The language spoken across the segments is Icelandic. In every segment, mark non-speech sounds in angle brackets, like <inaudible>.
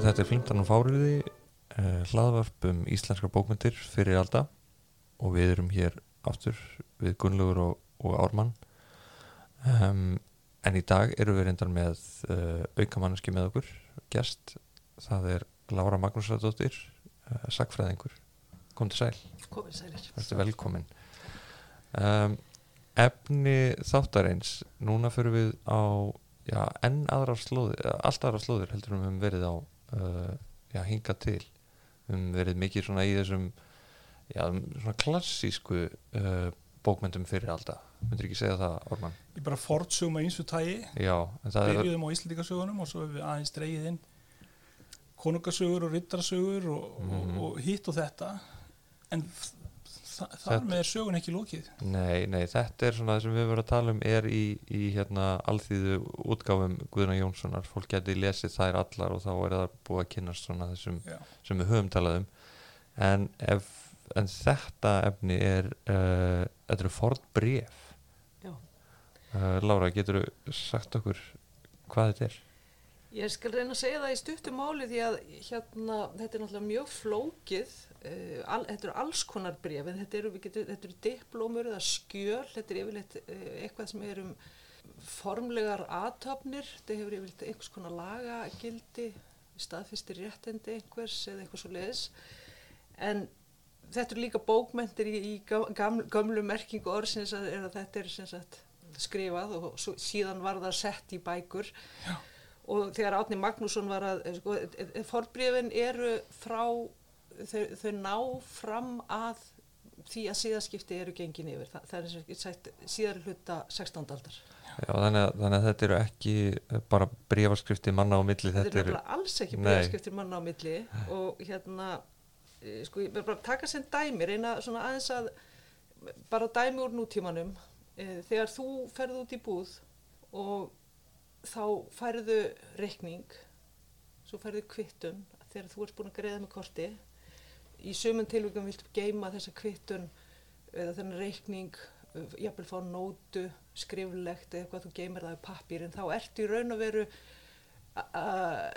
Þetta er Flimtan og Fáriði, uh, hlaðvarp um íslenskar bókmyndir fyrir alda og við erum hér aftur við Gunnlaugur og, og Ármann. Um, en í dag erum við reyndar með uh, aukamanniski með okkur, gest. Það er Lára Magnúsradóttir, uh, sagfræðingur. Kom til sæl, komið sælir velkomin. Um, efni þáttarins, núna fyrir við á já, enn aðrar slóðir, allt aðrar slóðir heldur um við höfum verið á uh, já, hinga til. Höfum verið mikið svona í þessum já, svona klassísku uh, bókmyndum fyrir alltaf. Myndir ekki segja það, Orman? Ég bara fortsugum að eins og tægi, það er byrjuðum á Íslandikasögunum og svo hefur við aðeins dreigið inn konungasögur og riddarasögur og, Mhm. og, og hitt og þetta en þar Þetta- með er sögun ekki lókið. Nei, nei, þetta er svona það sem við verið að tala um er í, í hérna alþýðu útgáfum Guðna Jónssonar, fólk geti lesið þær allar og þá er það búið að kynast svona þessum Já. sem við höfum talað um en, ef, en þetta efni er uh, þetta eru ford bref Já. uh, Lára, getur þú sagt okkur hvað þetta er? Ég skal reyna að segja það í stuttum máli því að hérna, þetta er náttúrulega mjög flókið uh, al, þetta eru alls konar bref en þetta eru, eru diplómur eða skjöl, þetta er yfirleitt uh, eitthvað sem er um formlegar aðtöfnir, þetta hefur yfirleitt einhvers konar lagagildi staðfistir réttendi einhvers eða eitthvað svo leiðis en þetta eru líka bókmentir í, í gamlu, gamlu merkingu orðsins að, að þetta er sagt skrifað og svo, síðan var það sett í bækur Já. Og þegar Átni Magnússon var að sko, forbrifin eru frá þau, þau ná fram að því að síðaskipti eru gengin yfir. Þa, það er sagt síðari hluta 16. aldar. Já, þannig, að, þannig að þetta eru ekki bara brefaskrifti manna á milli þetta er þetta eru, nefnilega alls ekki bregðskiptir manna á milli og hérna eh, sko ég vil bara taka sem dæmi reyna svona aðeins að bara dæmi úr nútímanum. Eh, þegar þú ferð út í búð og þá færðu reikning svo færðu kvittun þegar þú ert búin að greiða með korti. Í sömum tilvíkum viltu geima þessa kvittun eða þennan reikning jafnvel fá nótu skriflegt eða eitthvað þú geimir það í pappír en þá ertu í raun og veru uh,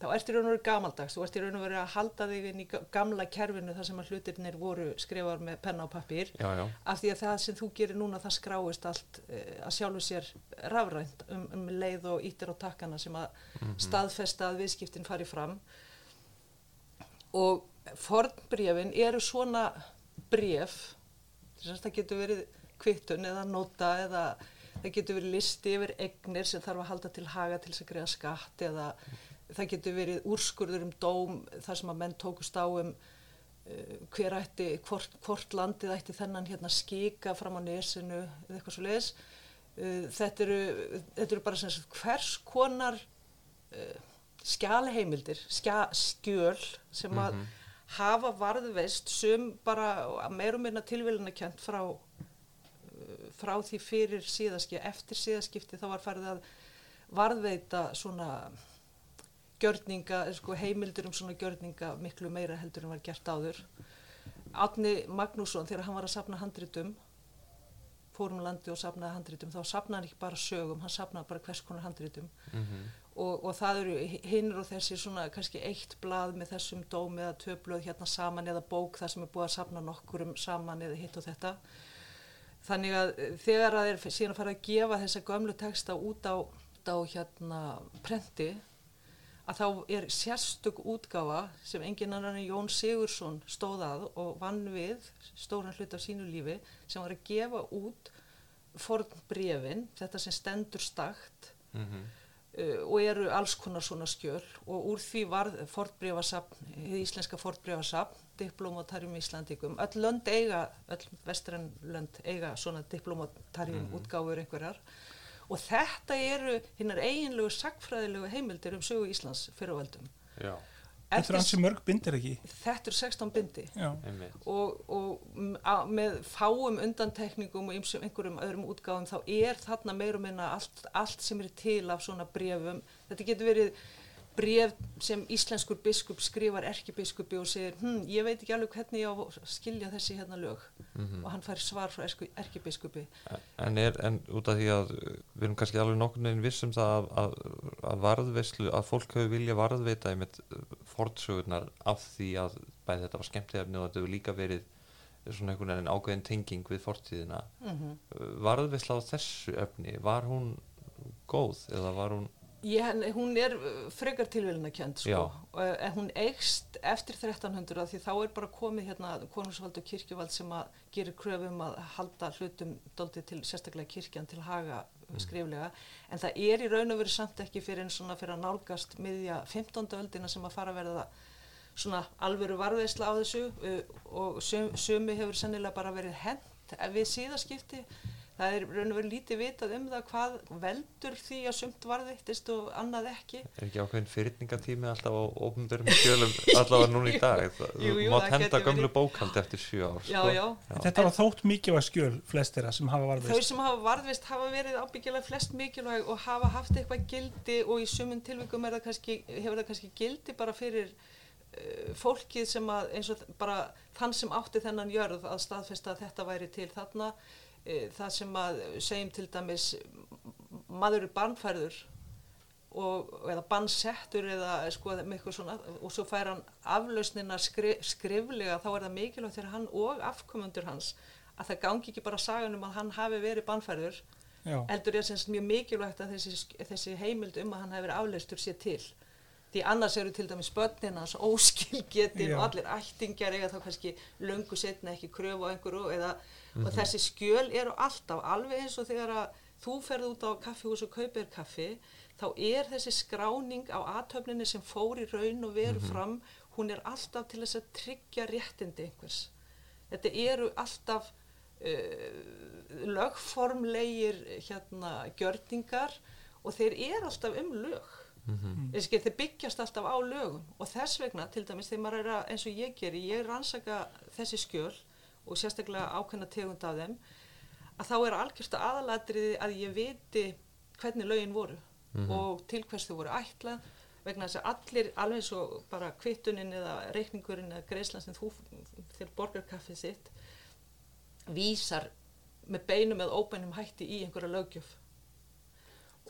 þá ertu í raun og veru gamaldags. Þú ert í raun og veru að halda þig inn í ga- gamla kerfinu þar sem að hlutirnir voru skrifar með penna og pappír. Já, já, af því að það sem þú gerir núna það skráist allt uh, að sjálfu sér rafrænt um, um leið og ítir á takkana sem að staðfesta að viðskiptin fari fram. Og fornbrefin eru svona bref það getur verið kvittun eða nota eða það getur verið listi yfir egnir sem þarf að halda til haga til þess að greiða skatt eða það getur verið úrskurður um dóm þar sem að menn tókust á um uh, hver ætti, hvort, hvort landið ætti þennan hérna skika fram á nesinu eða eitthvað svo leiðis uh, þetta, eru, þetta eru bara sem sagt hvers konar uh, skjálheimildir skja, skjöl sem að hafa varðveist sem bara meir og minna tilvílunarkjönt frá uh, frá því fyrir síðaskipti, eftir síðaskipti þá var farið að varðveita svona gjörninga, sko, heimildur um svona gjörninga miklu meira heldur en var gert áður. Átni Magnússon þegar hann var að sapna handritum fórum landi og sapnaði handritum þá sapnaði hann ekki bara sögum, hann sapnaði bara hvers konar handritum. Mhm, og, og það eru hinnur og þessi svona kannski eitt blað með þessum dómi eða tvö blöð hérna saman eða bók þar sem er búið að sapna nokkurum saman eða hitt og þetta. Þannig að eh, þegar að er síðan að fara að gefa þessa gömlu texta út á, út á hérna prenti að þá er sérstök útgáfa sem engin annan en Jón Sigursson stóð að og vann við stóran hlut af sínu lífi sem var að gefa út fornbrefin, þetta sem stendur stakt mhm, uh, og eru alls konar svona skjöl. Og úr því varð fornbrefasafn, hið íslenska fornbrefasafn, diplomotarium Íslandikum, öll lönd eiga, öll vestræn lönd eiga svona diplomotarium útgáfur einhverjar og þetta eru hinnar eiginlegu sagfræðilegu heimildir um sögu Íslands fyrir völdum. já, Þetta er hansi mörg bindir ekki. þetta eru 16 bindi og, og með fáum undantekningum og einhverjum öðrum útgáfum þá er þarna meir og minna allt, allt sem er til af svona brefum. Þetta getur verið bref sem íslenskur biskup skrifar erkibiskupi og segir hm, ég veit ekki alveg hvernig ég á að skilja þessi hérna lög. Mhm. og hann fær svar frá erkibiskupi. En, er, en út af því að uh, við erum kannski alveg nokkurn veginn viss um það að, að, að varðveislu að fólk hefur vilja varðveita einmitt fortsögurnar af því að bæði þetta var skemmtiðarni og þetta hefur líka verið svona einhvern veginn ágæðin tenging við fortíðina. Mm varðveisla á þessu efni var hún góð eða var hún Ég, hún er uh, frekar tilvílunarkjönd sko. Uh, en hún eikst eftir 1300 af því þá er bara komið hérna konungsvald og kirkjuvald sem að gerir kröfum að halda hlutum doldið til sérstaklega kirkjan til haga mm. skriflega en það er í raun og veru samt ekki fyrir en svona fyrir að nálgast miðja 15. öldina sem að fara að verða svona alvöru varðveisla á þessu uh, og sumi hefur sennilega bara verið hent við síðaskipti það er raun og veru lítið vitað um það hvað veldur því að sumt varðveittist og annað ekki er ekki ákveðin fyrirningatími alltaf á ofnbjörnum skjölum allavega núna í dag <laughs> það, Jú, jú, það henda gömlu verið. bókald eftir sjö ár já, sko. já. Þetta var þótt mikilvæg skjöl flestira sem hafa þau varðveist. sem hafa varðvist hafa verið ábyggilega flest mikilvæg og hafa haft eitthvað gildi og í sumun tilvikum er það kannski, hefur það kannski gildi bara fyrir uh, fólkið sem að eins og bara þann sem átti þennan jörð að staðfesta að þetta væri til þarna það sem að segjum til dæmis maður er barnfærður og, eða bannsettur eða sko með eitthvað svona og svo fær hann aflausnina skri, skriflega þá er það mikilvægt fyrir hann og afkomundur hans að það gangi ekki bara sagan um að hann hafi verið bannfærður Já, heldur er semst mjög mikilvægt að þessi, þessi heimild um að hann hafi verið afleistur sé til því annars eru til dæmis börnin hans óskilgetin Já. og allir ættingjar eiga þá kannski löngu setna ekki kröfu á einhverju eða, og þessi skjöl eru alltaf alveg eins og þegar að þú ferð út á kaffihús og kaupir kaffi þá er þessi skráning á aðtöfninni sem fór í raun og veru fram hún er alltaf til þess að tryggja réttindi einhvers. Þetta eru alltaf uh, lögformlegir hérna gjörningar og þeir eru alltaf um lög Mm. þeir byggjast alltaf á lögum og þess vegna til dæmis þegar maður er að eins og ég geri, ég rannsaka þessi skjöl og sérstaklega ákveðna tegund af þeim að þá er algjörst aðalatriði að ég viti hvernig lögin voru og til hvers þau voru ætlað vegna þess að allir, alveg svo bara kvittunin eða reikningurinn eða greiðslan sem þú til borgarkaffið sitt vísar með beinum eða óbeinum hætti í einhverja löggjöf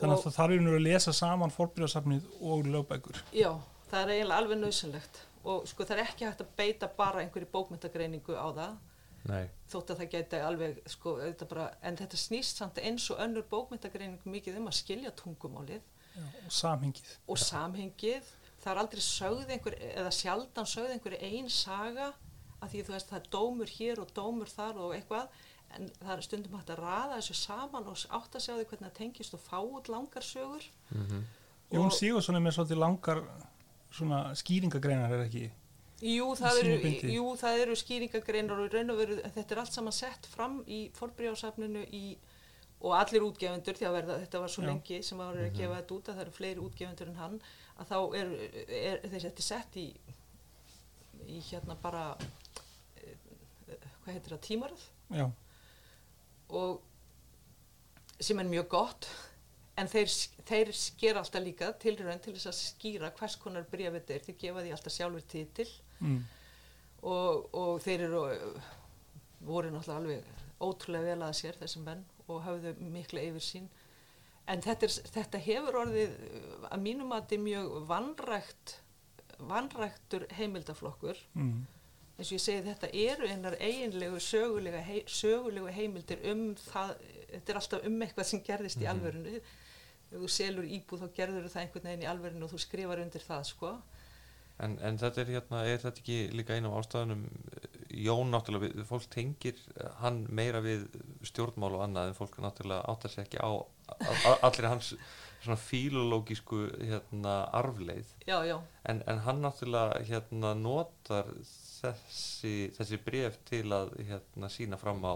þannig að það þarf einhverju að lesa saman forbriðarsafnið og lögbækur. Já, það er eiginlega alveg nöðsynlegt og sko það er ekki hægt að beita bara einhverju bókmyndagreiningu á það. Nei, þótt að það geti alveg sko þetta bara, en þetta snýst samt eins og önnur bókmyndagreiningu mikið um að skilja tungumálið. Já, og samhengið. og samhengið. Það er aldrei sögð einhver eða sjaldan sögð einhverju ein saga að því þú veist það er dómur hér og dómur þar og eitthvað en það er stundum hægt að raða þessu saman og átt að sjá því hvernig það tengist og fá út langar sögur. Jón Og- Sigursson er með svolítið langar svona skýringagreinar er ekki. Jú, það eru, jú, það eru skýringagreinar og í raun og veru, þetta er allt saman sett fram í forbriðásafninu í, og allir útgefundur, því að verða, þetta var svo Já. lengi sem var að gefa þetta út að það eru fleiri útgefundur en hann, að þá er, er þessi þetta sett í, í hérna bara, eh, hvað heitir það, tímaröð? Já, og sem er mjög gott en þeir, þeir skera alltaf líka tilraun til þess að skýra hvers konar bréf þetta er, þeir gefa því alltaf sjálfur titil mm. og, og þeir eru voru náttúrulega alveg ótrúlega vel að sér þessum menn og hafðu mikla yfir sín en þetta, er, þetta hefur orðið að mínum að þetta er mjög vanrækt vanræktur heimildaflokkur Mm. Eins og ég segi þetta eru einar eiginlegu sögulega, hei, sögulegu heimildir um það, þetta er alltaf um eitthvað sem gerðist í alvörinu ef þú selur íbúð þá gerður það einhvern veginn í alvörinu og þú skrifar undir það sko. En, en þetta er hérna, er þetta ekki líka einu af ástæðunum? Jón náttúrulega, fólk tengir hann meira við stjórnmál og annað en fólk náttúrulega áttar sig ekki á allir hans svona fílológísku hérna arfleið já, já, en, en hann náttúrulega hérna notar þessi, þessi bref til að hérna sína fram á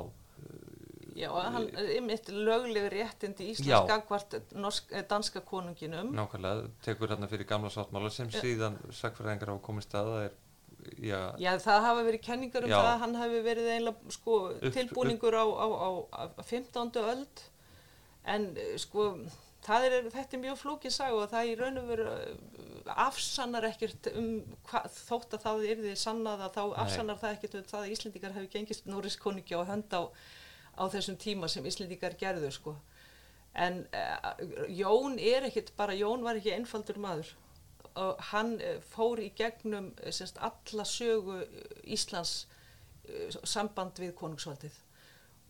já, hann er einmitt lögleg réttindi Já. Íslands eh, danska konunginum nákvæmlega, tekur hérna fyrir gamla sáttmála sem síðan sagfræðingar hafa komist að það er já, Já, það hafa verið kenningar um Já. það að hann hafi verið eiginlega sko, tilbúningur á, á, á, á 15. öld en eh, sko er, þetta er mjög flókið sag og það í raun og veru eh, afsannar ekkert um hva, þótt að það er því sannað að þá Nei. afsannar það ekkert um það að Íslendingar hefur gengist Norris konungi á hönd á, á þessum tíma sem Íslendingar gerðu sko. En uh, Jón er ekkit bara, Jón var ekki einfaldur maður. Og hann uh, fór í gegnum uh, semst, alla sögu Íslands uh, samband við konungsvaldið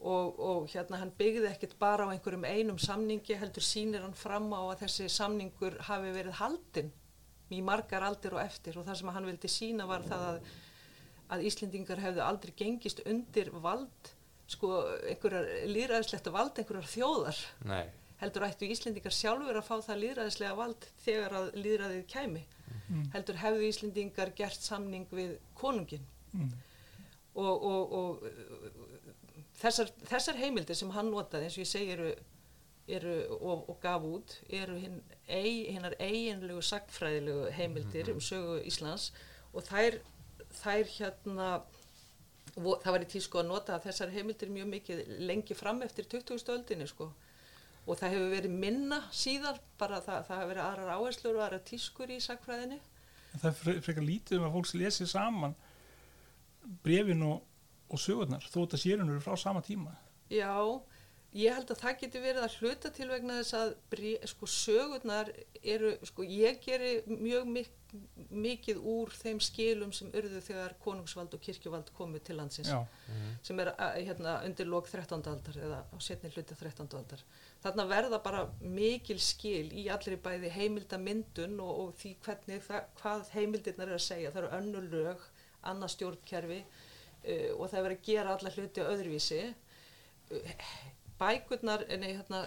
og, og hérna hann byggði ekkit bara á einhverjum einum samningi heldur sýnir hann fram á að þessi samningur hafi verið haldinn í margar aldir og eftir. Og það sem hann vildi sína var það að, að Íslendingar hefðu aldrei gengist undir vald sko einhverjar líðræðislegt vald einhverjar þjóðar. Nei, heldur ættu Íslendingar sjálfur að fá það líðræðislega vald þegar að líðræðið kæmi. Mm. heldur hefðu Íslendingar gert samning við konungin Mm. og, og, og þessar, þessar heimildir sem hann notaði eins og ég segi eru, eru og, og gaf út eru hinnar eiginlegu sagfræðilegu heimildir um sögu Íslands og þær, þær hérna vo- það var í tísku að nota þessar heimildir mjög mikið lengi fram eftir 20. öldinni sko og það hefur verið minna síðar bara það, það hefur verið aðrar áherslur og aðrar tískur í sagfræðinni En það er fre- frekar lítið um að fólks lesi saman brefin og, og sögurnar þó þetta sérunur frá sama tíma Já, ég held að það geti verið að hluta til vegna þess að sko, sögurnar eru, sko, ég geri mjög mik mikið úr þeim skilum sem urðu þegar konungsvald og kirkjuvald komu til landsins Já, sem er að, hérna, undir lok 13. aldar eða á setni hluti 13. aldar. Þarna verða bara mikil skil í allri bæði heimildamyndun og, og því hvernig það, hvað heimildirnar er að segja. Það eru önnur lög, annað stjórnkerfi uh, og það er verið að gera alla hluti á öðruvísi. Uh, bækurnar, nei, hérna,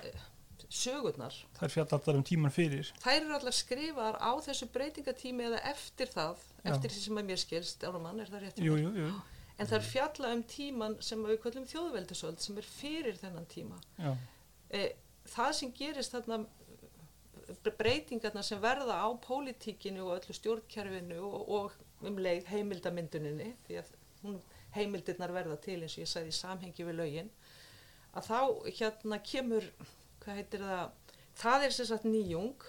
sögurnar, það er fjall allar um tíman fyrir þær eru allar skrifaðar á þessu breytingatími eða eftir það, Já. eftir því sem að mér skilst, áramann, er það rétt? Jú, jú, jú, En það er fjalla um tíman sem við kvöldum þjóðveldisöld sem er fyrir þennan tíma. E, það sem gerist þarna bre- breytingarnar sem verða á pólitíkinu og öllu stjórnkerfinu og, og um leið heimildamynduninni því að hún, heimildirnar verða til eins og ég sagði í samhengi við lögin að þá hérna kemur hvað heitir það það er sem sagt nýjung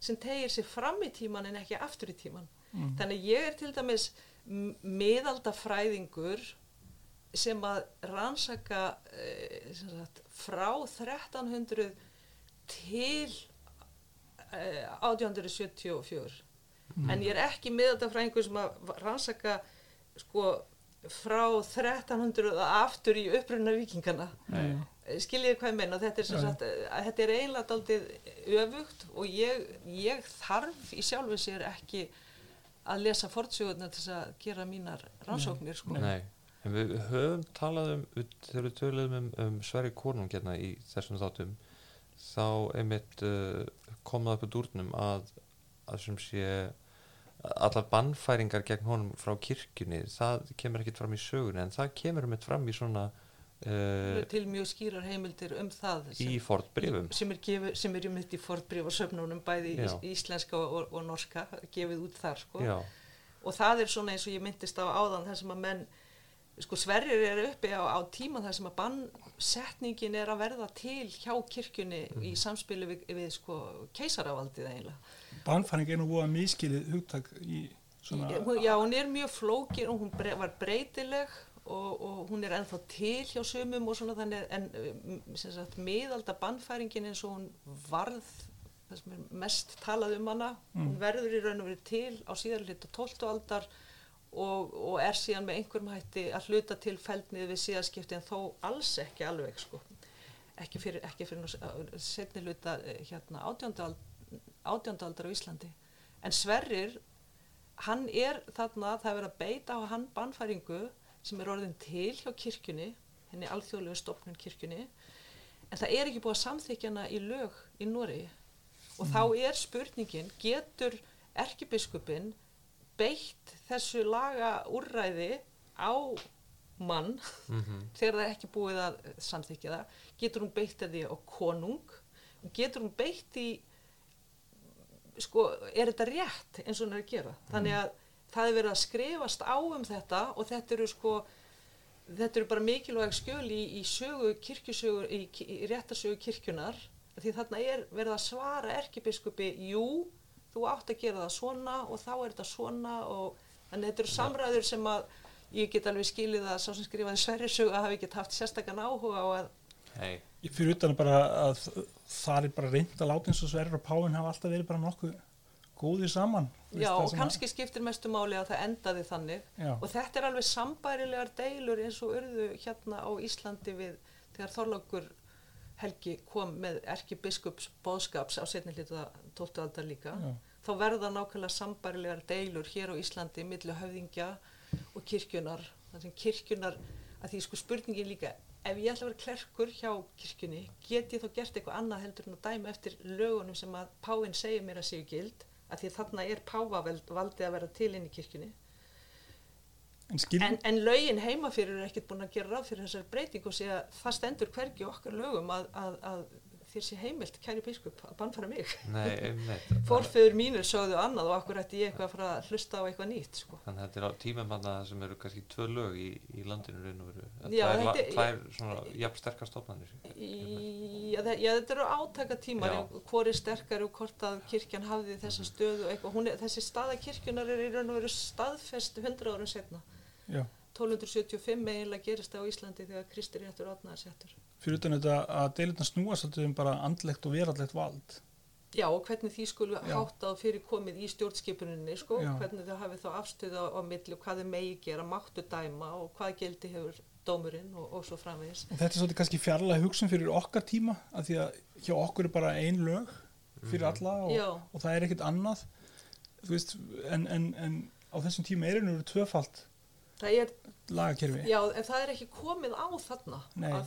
sem tegir sig fram í tíman en ekki aftur í tíman mm. Þannig ég er til dæmis miðaldafræðingur sem að rannsaka uh, sagt, frá 1300 til uh, 1874 en ég er ekki miðaldafræðingur sem að rannsaka sko frá 1300 og aftur í upprunna vikingana Nei. skiljið hvað ég meina? Þetta er, sagt, þetta er einlega daldið öfugt og ég, ég þarf í sjálfu sér ekki að lesa fortsögurnar til að gera mínar rannsóknir sko. Nei, en við höfum talað um, þegar við töluðum um, um Sverri Konung hérna í þessum þáttum þá einmitt uh, kom það upp úr dúrnum að, að sem sé allar bannfæringar gegn honum frá kirkjunni, það kemur ekkit fram í sögunni en það kemur einmitt fram í svona uh, til mjög skýrar heimildir um það sem, í fort brifum sem er, gefið, sem er um þetta í fortbríf og söfnunum bæði í íslenska og, og norska gefið út þar sko. Já, og það er svona eins og ég myndist á áðan þar sem að menn sko sverrir eru uppi á, á tíma þar sem að bannsetningin er að verða til hjá kirkjunni í samspilu við, við sko keisaravaldið eiginlega Bannfæring er nú búið að miskilið hugtak í svona Já, hún er mjög flókin og hún bre var breytileg og, og hún er ennþá til hjá sumum og svona þannig en sem sagt miðalda bannfæringin eins og hún varð það sem er mest talað um hana hún verður í raun og verið til á síðar hluta 12. aldar og, og er síðan með einhverjum hætti að hluta til feldnið við síðaskipti en þó alls ekki alveg sko ekki fyrir, ekki fyrir setni hluta eh, hérna átjánda aldar á Íslandi. En Sverrir hann er þarna, það er verið að beita á hann bannfæringu sem er orðin til hjá kirkjunni, henni alþjóðlegu stopnun kirkjunni, en það er ekki búið að samþykja hana í lög í Nóri og þá er spurningin, getur erkibiskupin beitt þessu laga úrræði á mann mm <laughs> þegar það er ekki búið að samþykja það, getur hún beitt því á konung, getur hún beitt í sko, er þetta rétt eins og hún er að gera? Þannig að það er verið að skrifast á um þetta og þetta eru sko þetta eru bara mikilvæg skjöl í, í sögu kirkjusögu, í, í réttarsögu kirkjunar því þarna er verið að svara erkibiskupi, jú þú átt að gera það svona og þá er þetta svona og þannig þetta eru samræður sem að ég get alveg skilið að sá sem skrifaði Sverrisögu að hafi ekki haft sérstakann áhuga á að Nei, Ég fyrir utan að bara að það er bara reynd að láta eins og Sverrir og Páin hafa alltaf verið bara nokkuð góðir saman. Já, og sem að- kannski skiptir mestu máli að það endaði þannig Já, og þetta er alveg sambærilegar deilur eins og urðu hérna á Íslandi við þegar Þorlákur Helgi kom með erkibiskups bóðskaps á setni hluta 12. aldar líka já, þá verða nákvæmlega sambærilegar deilur hér á Íslandi millu höfðingja og kirkjunar þar sem kirkjunar, að því sko spurningin líka ef ég ætla að vera klerkur hjá kirkjunni get ég þá gert eitthvað annað heldur en að dæma eftir lögunum sem að páinn segir mér að séu gild að því þarna er pávavaldið að vera til inn í kirkjunni. En en, en lögin heima fyrir er ekkert búin að gera ráð fyrir þessari breytingu og sé að það stendur hvergi okkar lögum að, að, að þér sé heimilt, kæri biskup, að bannfæra mig. nei, einmitt. <laughs> Forfeður mínir sögðu annað og okkur ætti ég eitthvað að fara að hlusta á eitthvað nýtt, sko. Þannig að þetta er á tímum hana sem eru kannski tvö lög í, í landinu raun og veru. Já, það er þetta er- tvær svona jafn sterkar stofnanir. Já, já, þetta eru átaka tímar, er sterkari og hvort að kirkjan hafði þessa stöðu og eitthvað. Hún Er, þessi staða kirkjunar er í raun og veru staðfest 100 árum setna. já, 1275 eiginlega gerist það á Íslandi þegar Kristi réttur átnaðar settur. Fyrir utan þetta að deilirna snúa svolítið um bara andlegt og verallegt vald. Já, og hvernig því skulu Já. háttað fyrir komið í stjórnskipuninni, sko, Já. hvernig þau hafið þá afstöðu á, milli og hvað þau megi gera, máttu dæma og hvað gildi hefur dómurinn og, og svo framvegis. Þetta er svolítið kannski fjarlæg hugsun fyrir okkar tíma, að því að hjá okkur er bara ein lög fyrir alla og, og það er ekkert annað, þú veist, en, en, en á þessum tíma er einu tvöfalt er, lagakerfi. já, en það er ekki komið á þarna,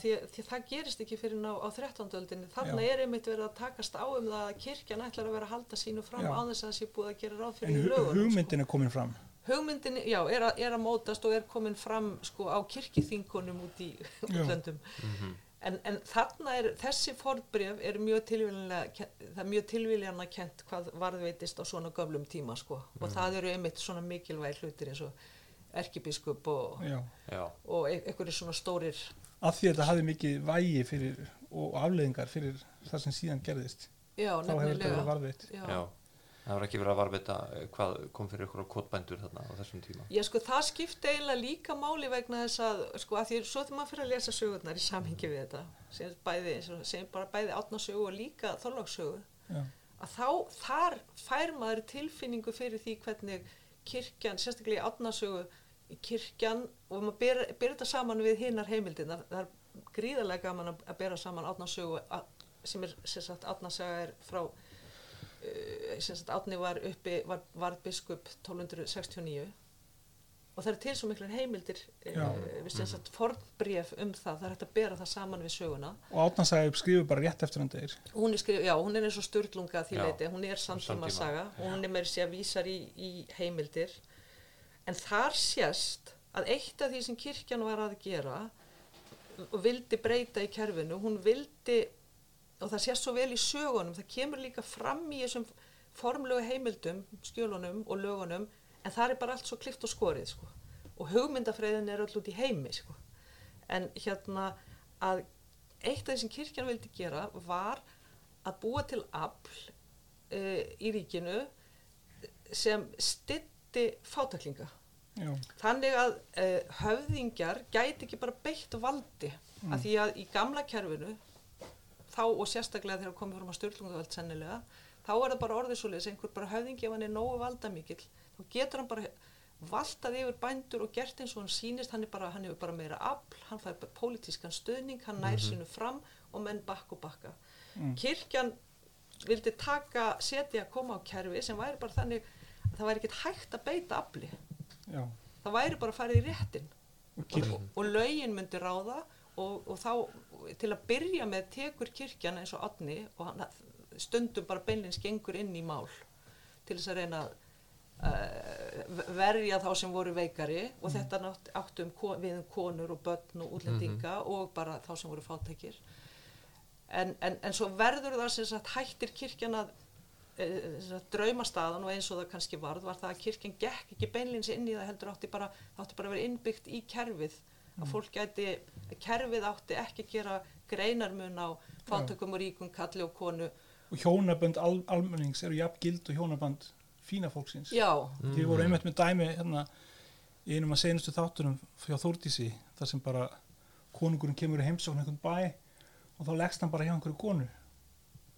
því, því það gerist ekki fyrir ná á 13. öldinni. Þarna Já. er einmitt verið að takast á um það að kirkjan ætlar að vera að halda sínu fram Já. á þess að það sé búið að gera ráð En fyrir í hu- lögunum. hugmyndin er komin fram. Sko. Hugmyndin, já, er að, er að mótast og er komin fram sko á kirkithínkonum út í útlöndum. En, en þarna er, þessi fornbref er mjög tilvíljana, það er mjög tilvíljana kent hvað varðveitist á svona gömlum tíma sko. Og það eru einmitt svona mikilvæg hlutir eins og erkibiskup og, og e- einhverju svona stórir, Af því að þetta hafði mikið vægi fyrir, og afleðingar fyrir það sem síðan gerðist. já, Þá hefur þetta verið varðveitt. Já. já. Það var ekki verið að varvita eh, hvað kom fyrir ykkur á kotbændur þarna á þessum tíma. Já, sko, það skipti eiginlega líka máli vegna þess að, sko, að því svo þegar maður fyrir að lesa sögurnar í samhengi við þetta, sem bæði, segjum bara bæði átnasögu og líka þorláksögu, Já. að þá, þar fær maður tilfinningu fyrir því hvernig kirkjan, sérstaklega í átnasögu, kirkjan, og maður ber, ber þetta saman við hinnar heimildina, það er gríðarlega gaman að, bera saman átnasögu, sem er, sagt, átnasaga er frá, uh, sem sagt, átni var uppi, var, var biskup 1269, og það er til svo miklar heimildir Já. uh, við sem sagt fornbréf um það, það er hægt að bera það saman við söguna Og átnansæði skrifur bara rétt eftir hann degir. hún er, skrif, já, hún er eins og sturlunga að því Já. leiti, hún er samtíma saga og hún er með sér að vísar í, í heimildir en þar sést að eitt af því sem kirkjan var að gera og vildi breyta í kerfinu, hún vildi og það sést svo vel í sögunum það kemur líka fram í þessum formlegu heimildum, skjölunum og lögunum en það er bara allt svo klift og skorið sko. og hugmyndafræðin er öll út í heimi sko. en hérna að eitt af því sem kirkjan vildi gera var að búa til afl uh, í ríkinu sem stytti fátaklinga Já. þannig að uh, höfðingjar gæti ekki bara beitt valdi Mm. að því að í gamla kerfinu þá og sérstaklega þegar komið fram á stjórnlungavald sennilega þá er það bara orðið svoleiðis einhver bara er nógu valdamikill þá getur hann bara valtað yfir bændur og gert eins og hann sýnist hann, bara, hann hefur bara meira afl, hann fær bara pólitískan stöðning, hann nær sínu fram og menn bakk og bakka Mm. kirkjan vildi taka setja að koma á kerfi sem væri bara þannig að það væri ekkert hægt að beita afli Já. það væri bara að fara í réttin kirkjan. og, og lögin myndi ráða og, og þá til að byrja með tekur kirkjan eins og Adni og hann stundum bara beinlins gengur inn í mál til þess að reyna að uh, verja þá sem voru veikari og þetta nátt, áttu um, við um konur og börn og útlendinga og bara þá sem voru fátækir. En, en, en svo verður það sem sagt hættir kirkjan að eh, draumastaðan og eins og það kannski varð var það að kirkjan gekk ekki beinlins inn í það heldur átti bara, átti bara að vera innbyggt í kerfið. Að fólk gæti, kerfið átti ekki að gera greinarmun á fátökum og ríkum kalli og konu. Og hjónabönd al almennings eru jafn gild og hjónabönd fína fólksins. já, Þið voru einmitt með dæmi hérna í einum að senustu þáttunum hjá Þórdísi þar sem bara konungurinn kemur í heimsókn einhvern bæ og þá leggst hann bara hjá einhverju konu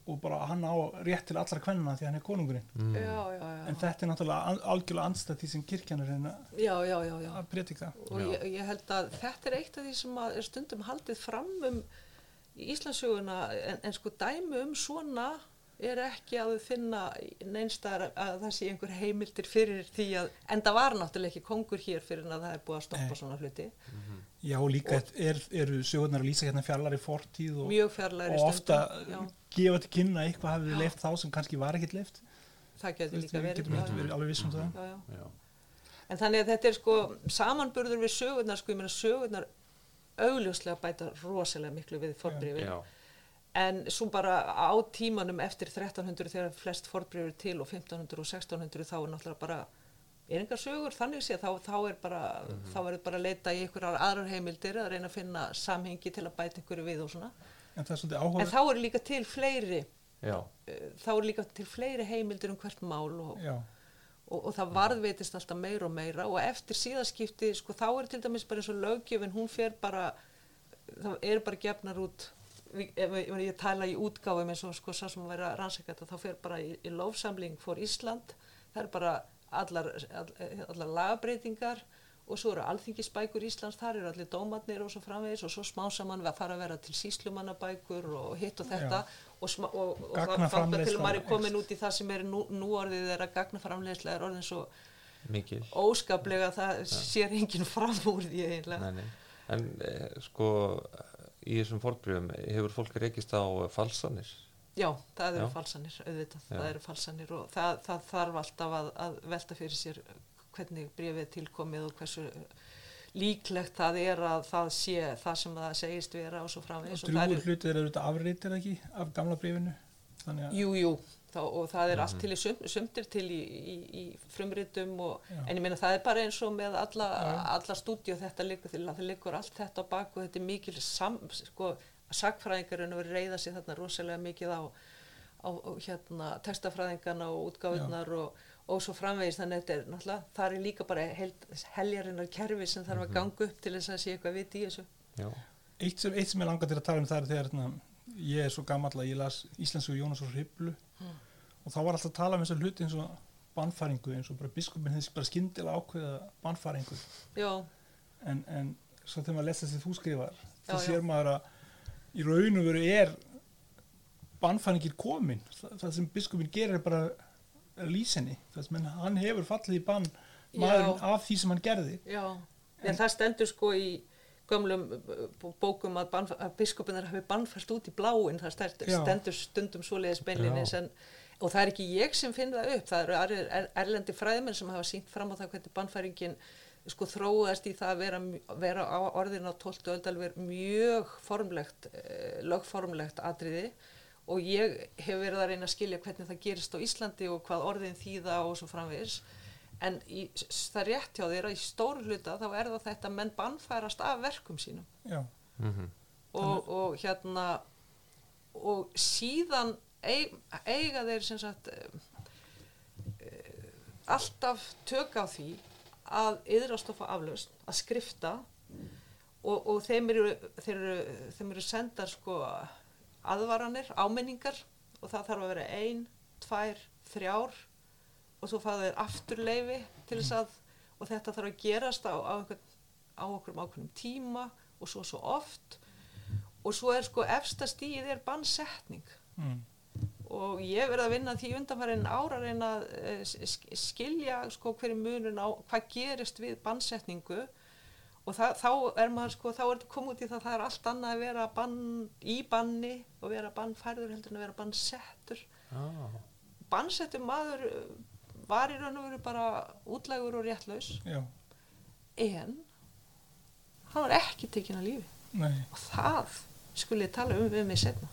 og bara hann á rétt til allra kvenna því hann er konungurinn mm. já, já, já. en þetta er náttúrulega algjörlega andstætt því sem kirkjan er að reyna já, já, já, já. að predika og ég, ég held að þetta er eitt af því sem að er stundum haldið fram um í Íslandsöguna en, en sko dæmi um svona er ekki að við finna neinstar að það sé einhver heimildir fyrir því að, en það var náttúrulega ekki kongur hér fyrir en að það er búið að stoppa Nei. svona hluti, já og líka er, eru sögurnar að lýsa hérna fjallar í fortíð og, fjarlæri og ofta já, gefa til kynna að eitthvað hafi Já. leift þá sem kannski var ekkit leift það getur við líka verið getum já, ekki já, verið alveg vissum það já, já. Já. En þannig að þetta er sko samanburður við sögurnar, sko ég meina sögurnar augljóslega bæta rosalega miklu við forbrifi. En svo bara á tímanum eftir 1300 þegar flest forbrifur til og 1500 og 1600 þá er náttúrulega bara er engar sögur þannig sé þá, þá er bara, þá er bara að leita í einhverjar aðrar heimildir að reyna að finna samhengi til að bæta einhverju við og svona. en er En þá eru líka til fleiri, Já. eh, þá eru líka til fleiri heimildir um hvert mál og, já, og, og það varðveitist alltaf meira og meira. Og eftir síðaskipti sko þá er til dæmis bara eins og löggjöfin hún fer bara það er bara gefnar út ég, ef ég tala í útgáfum eins og sko sá sem að vera rannsækjað þá fer bara í, í lofsamling fór Ísland það er bara allar, all, allar lagabreitingar og svo eru alþingisbækur Íslands, þar eru allir dómarnir og svo framvegis og svo smá saman við að fara að vera til síslumannabækur og hitt og þetta Já. og, og, og það til maður er komin út í það sem er nú, nú orðið er að gagnaframleiðsla er orðin svo Mikil. óskaplega að það sér enginn fram úr því eiginlega. Nei, nei. En eh, sko í þessum fórbrifum hefur fólk reykist á eh, falsanir. Já, það eru Já. falsanir, auðvitað, Já. það eru falsanir og það, það þarf alltaf að, að velta fyrir sér hvernig brefið er tilkomið og hversu líklegt það er að það sé það sem það segist vera og svo og framvegis og drúgur er, hlutir eru þetta afritir ekki af gamla að jú, jú, þá, og það er allt til í sum, sumtir til í, í, í frumritum og, en ég meina það er bara eins og með alla, alla stúdíu þetta liggur, það liggur allt þetta á bak og þetta er mikil sam, sko, sagfræðingarinn að reyða sig þarna rosalega mikið á, á, hérna, textafræðingarna og útgáðunar og, og svo framvegis þannig að þetta er náttúrulega, það er líka bara held, heljarinnar kerfi sem þarf að ganga upp til þess að sé eitthvað vit í þessu. Já. eitt sem, eitt sem ég langar til að tala um það er þegar hérna, ég er svo gammal að ég las íslensku Jónas og Hriblu Mm. Og þá var alltaf að tala um þessar hluti eins og bannfæringu eins og bara biskupin hefði bara skyndilega ákveða bannfæringu. En, en svo þegar maður lesa þessi þú skrifar þá sér maður að í raun og veru er bannfæringir komin. Það, það sem biskupin gerir er bara lýsinni, það sem hann- hefur fallið í bann maðurinn Já. af því sem hann gerði. Já, en það stendur sko í gömlum uh, bókum að, að biskupinar hafi bannfært út í bláin, það stendur, Já. stundum svoleiðis beinlinis en og það er ekki ég sem finn það upp, það eru er, erlendi fræðmenn sem hafa sínt fram á það hvernig bannfæringin sko þróast í það að vera, vera á orðin á 12. öldalver mjög formlegt, eh, lögformlegt atriði. Og ég hef verið að reyna að skilja hvernig það gerist á Íslandi og hvað orðin þýða og svo framvegis. En í, það er rétt hjá að í stóru hluta þá er það þetta menn bannfærast af verkum sínum. Mm og, og hérna og síðan eiga þeir sem sagt uh, alltaf tök á því að yðrast og fá aflaust, að skrifta og, og þeim, eru, eru, þeim eru sendar sko aðvaranir, áminningar og það þarf að vera ein, tvær, þrjár og svo fá þeir afturleifi til þess að og þetta þarf að gerast á, á, á okkur ákveðnum tíma og svo svo oft og svo er sko efsta stíð er bannsetning mm. Og ég verið að vinna því undanfærin ára að reyna að eh, sk- skilja sko hverju munun á hvað gerist við bannsetningu. Og það, þá er maður sko þá er þetta komið út í það að það er allt annað að vera bann, í banni og vera bannfærður heldur en að vera bannsettur. Ah. bannsettur maður eh, var í raun og veru bara útlægur og réttlaus. Já, en hann var ekki tekinn að lífi. Nei. Og það skulle ég tala um við mig setna